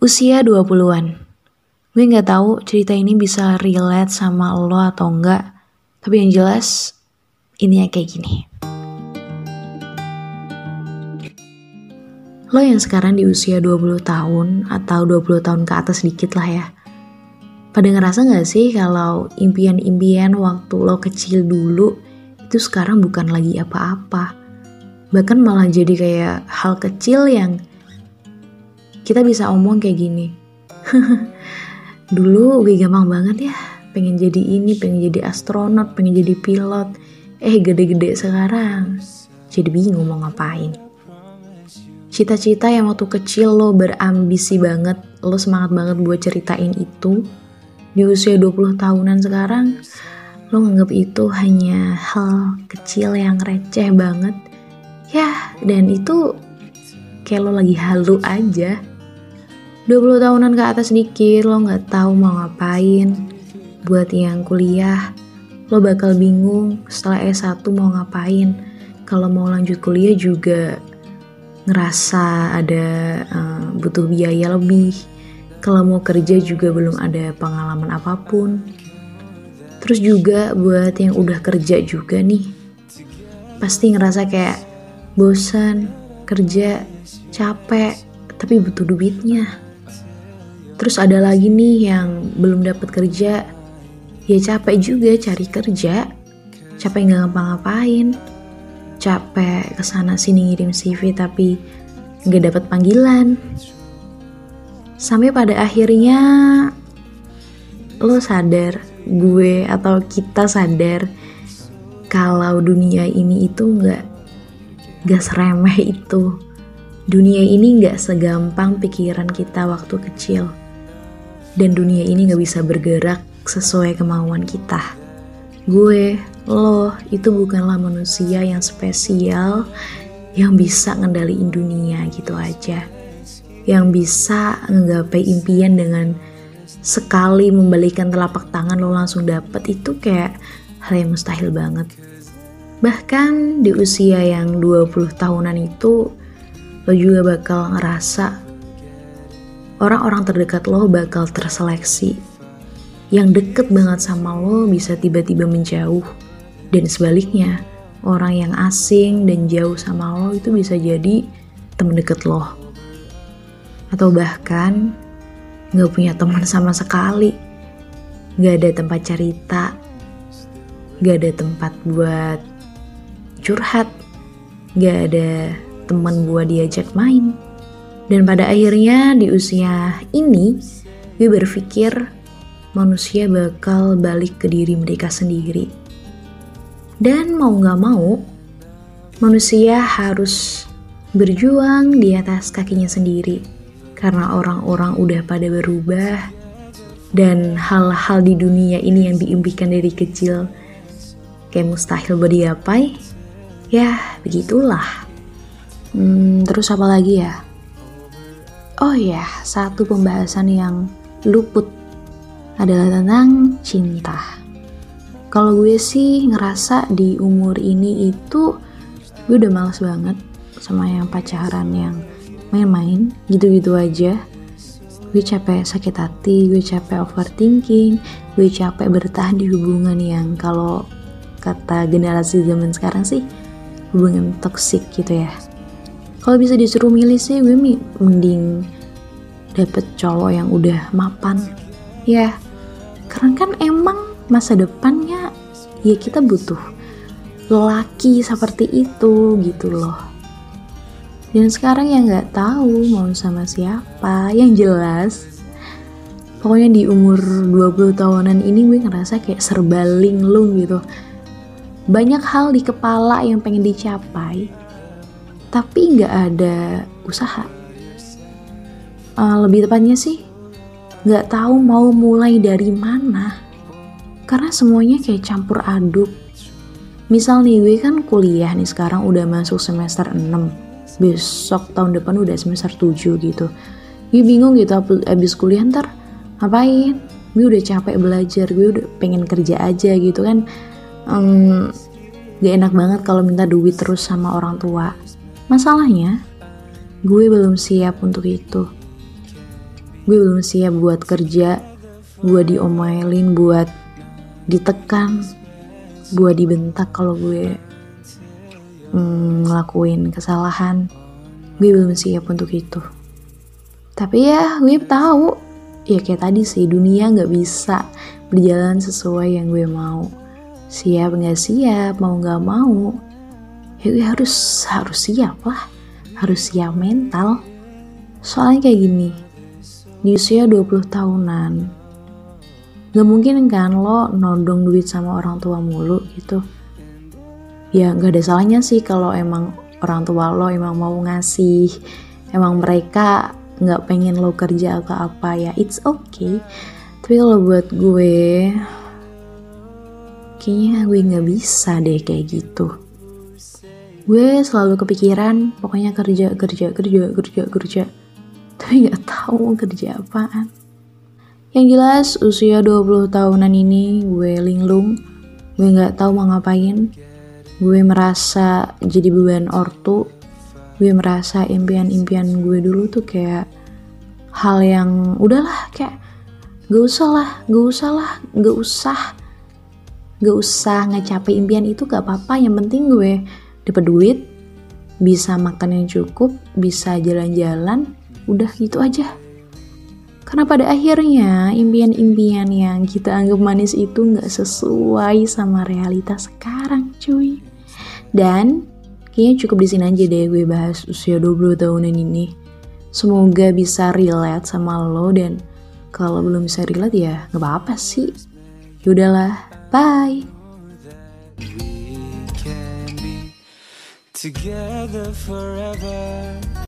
Usia 20-an. Gue nggak tahu cerita ini bisa relate sama lo atau enggak. Tapi yang jelas, ini ya kayak gini. Lo yang sekarang di usia 20 tahun atau 20 tahun ke atas dikit lah ya. Pada ngerasa gak sih kalau impian-impian waktu lo kecil dulu itu sekarang bukan lagi apa-apa. Bahkan malah jadi kayak hal kecil yang kita bisa omong kayak gini. dulu gue gampang banget ya, pengen jadi ini, pengen jadi astronot, pengen jadi pilot. Eh gede-gede sekarang, jadi bingung mau ngapain. Cita-cita yang waktu kecil lo berambisi banget, lo semangat banget buat ceritain itu, di usia 20 tahunan sekarang lo nganggap itu hanya hal kecil yang receh banget ya dan itu kayak lo lagi halu aja 20 tahunan ke atas dikit lo nggak tahu mau ngapain buat yang kuliah lo bakal bingung setelah S1 mau ngapain kalau mau lanjut kuliah juga ngerasa ada uh, butuh biaya lebih kalau mau kerja juga belum ada pengalaman apa pun. Terus juga buat yang udah kerja juga nih, pasti ngerasa kayak bosan, kerja, capek, tapi butuh duitnya. Terus ada lagi nih yang belum dapat kerja, ya capek juga cari kerja, capek nggak ngapa-ngapain, capek ke sana sini ngirim CV tapi nggak dapat panggilan, Sampai pada akhirnya lo sadar, gue atau kita sadar kalau dunia ini itu nggak nggak seremeh itu. Dunia ini nggak segampang pikiran kita waktu kecil. Dan dunia ini nggak bisa bergerak sesuai kemauan kita. Gue, lo, itu bukanlah manusia yang spesial yang bisa ngendaliin dunia gitu aja yang bisa menggapai impian dengan sekali membalikan telapak tangan lo langsung dapet itu kayak hal yang mustahil banget. Bahkan di usia yang 20 tahunan itu lo juga bakal ngerasa orang-orang terdekat lo bakal terseleksi. Yang deket banget sama lo bisa tiba-tiba menjauh. Dan sebaliknya, orang yang asing dan jauh sama lo itu bisa jadi temen deket lo atau bahkan gak punya teman sama sekali, gak ada tempat cerita, gak ada tempat buat curhat, gak ada teman buat diajak main. Dan pada akhirnya di usia ini, gue berpikir manusia bakal balik ke diri mereka sendiri. Dan mau gak mau, manusia harus berjuang di atas kakinya sendiri. Karena orang-orang udah pada berubah dan hal-hal di dunia ini yang diimpikan dari kecil kayak mustahil buat digapai ya begitulah. Hmm, terus apa lagi ya oh ya satu pembahasan yang luput adalah tentang cinta. Kalau gue sih ngerasa di umur ini itu gue udah males banget sama yang pacaran yang main-main gitu-gitu aja. Gue capek sakit hati gue capek overthinking gue capek bertahan di hubungan yang kalau kata generasi zaman sekarang sih hubungan toksik gitu ya kalau bisa disuruh milih sih gue mending dapet cowok yang udah mapan. Ya karena kan emang masa depannya ya kita butuh lelaki seperti itu gitu loh. Dan sekarang ya nggak tahu mau sama siapa yang jelas pokoknya di umur 20 tahunan ini gue ngerasa kayak serba linglung gitu. Banyak hal di kepala yang pengen dicapai tapi nggak ada usaha. Uh, lebih tepatnya sih nggak tahu mau mulai dari mana. Karena semuanya kayak campur aduk. Misal nih gue kan kuliah nih sekarang udah masuk semester 6 besok tahun depan udah semester 7 gitu. Gue bingung gitu abis kuliah ntar ngapain? Gue udah capek belajar gue udah pengen kerja aja gitu kan. Um, gak enak banget kalau minta duit terus sama orang tua masalahnya gue belum siap untuk itu. Gue belum siap buat kerja gue diomelin buat ditekan buat dibentak kalau gue mm, ngelakuin kesalahan. Gue belum siap untuk itu. Tapi ya gue tahu. Ya kayak tadi sih dunia nggak bisa berjalan sesuai yang gue mau. Siap nggak siap mau nggak mau ya gue harus harus siap lah. Harus siap mental. Soalnya kayak gini di usia 20 tahunan Gak mungkin kan lo nodong duit sama orang tua mulu gitu. Ya gak ada salahnya sih kalau emang orang tua lo emang mau ngasih Emang mereka gak pengen lo kerja atau apa ya it's okay. Tapi kalau buat gue Kayaknya gue gak bisa deh kayak gitu Gue selalu kepikiran pokoknya kerja, kerja, kerja, kerja, kerja. Tapi gak tahu kerja apaan. Yang jelas usia 20 tahunan ini gue linglung, gue gak tahu mau ngapain, gue merasa jadi beban ortu, gue merasa impian-impian gue dulu tuh kayak hal yang udahlah kayak gak usah lah, gak usah lah, gak usah, gak usah ngecapai impian itu gak apa-apa, yang penting gue dapet duit, bisa makan yang cukup, bisa jalan-jalan, udah gitu aja. Karena pada akhirnya impian-impian yang kita anggap manis itu nggak sesuai sama realitas sekarang cuy. Dan kayaknya cukup di sini aja deh gue bahas usia 20 tahunan ini. Semoga bisa relate sama lo dan kalau belum bisa relate ya nggak apa-apa sih. Yaudahlah, bye. Together forever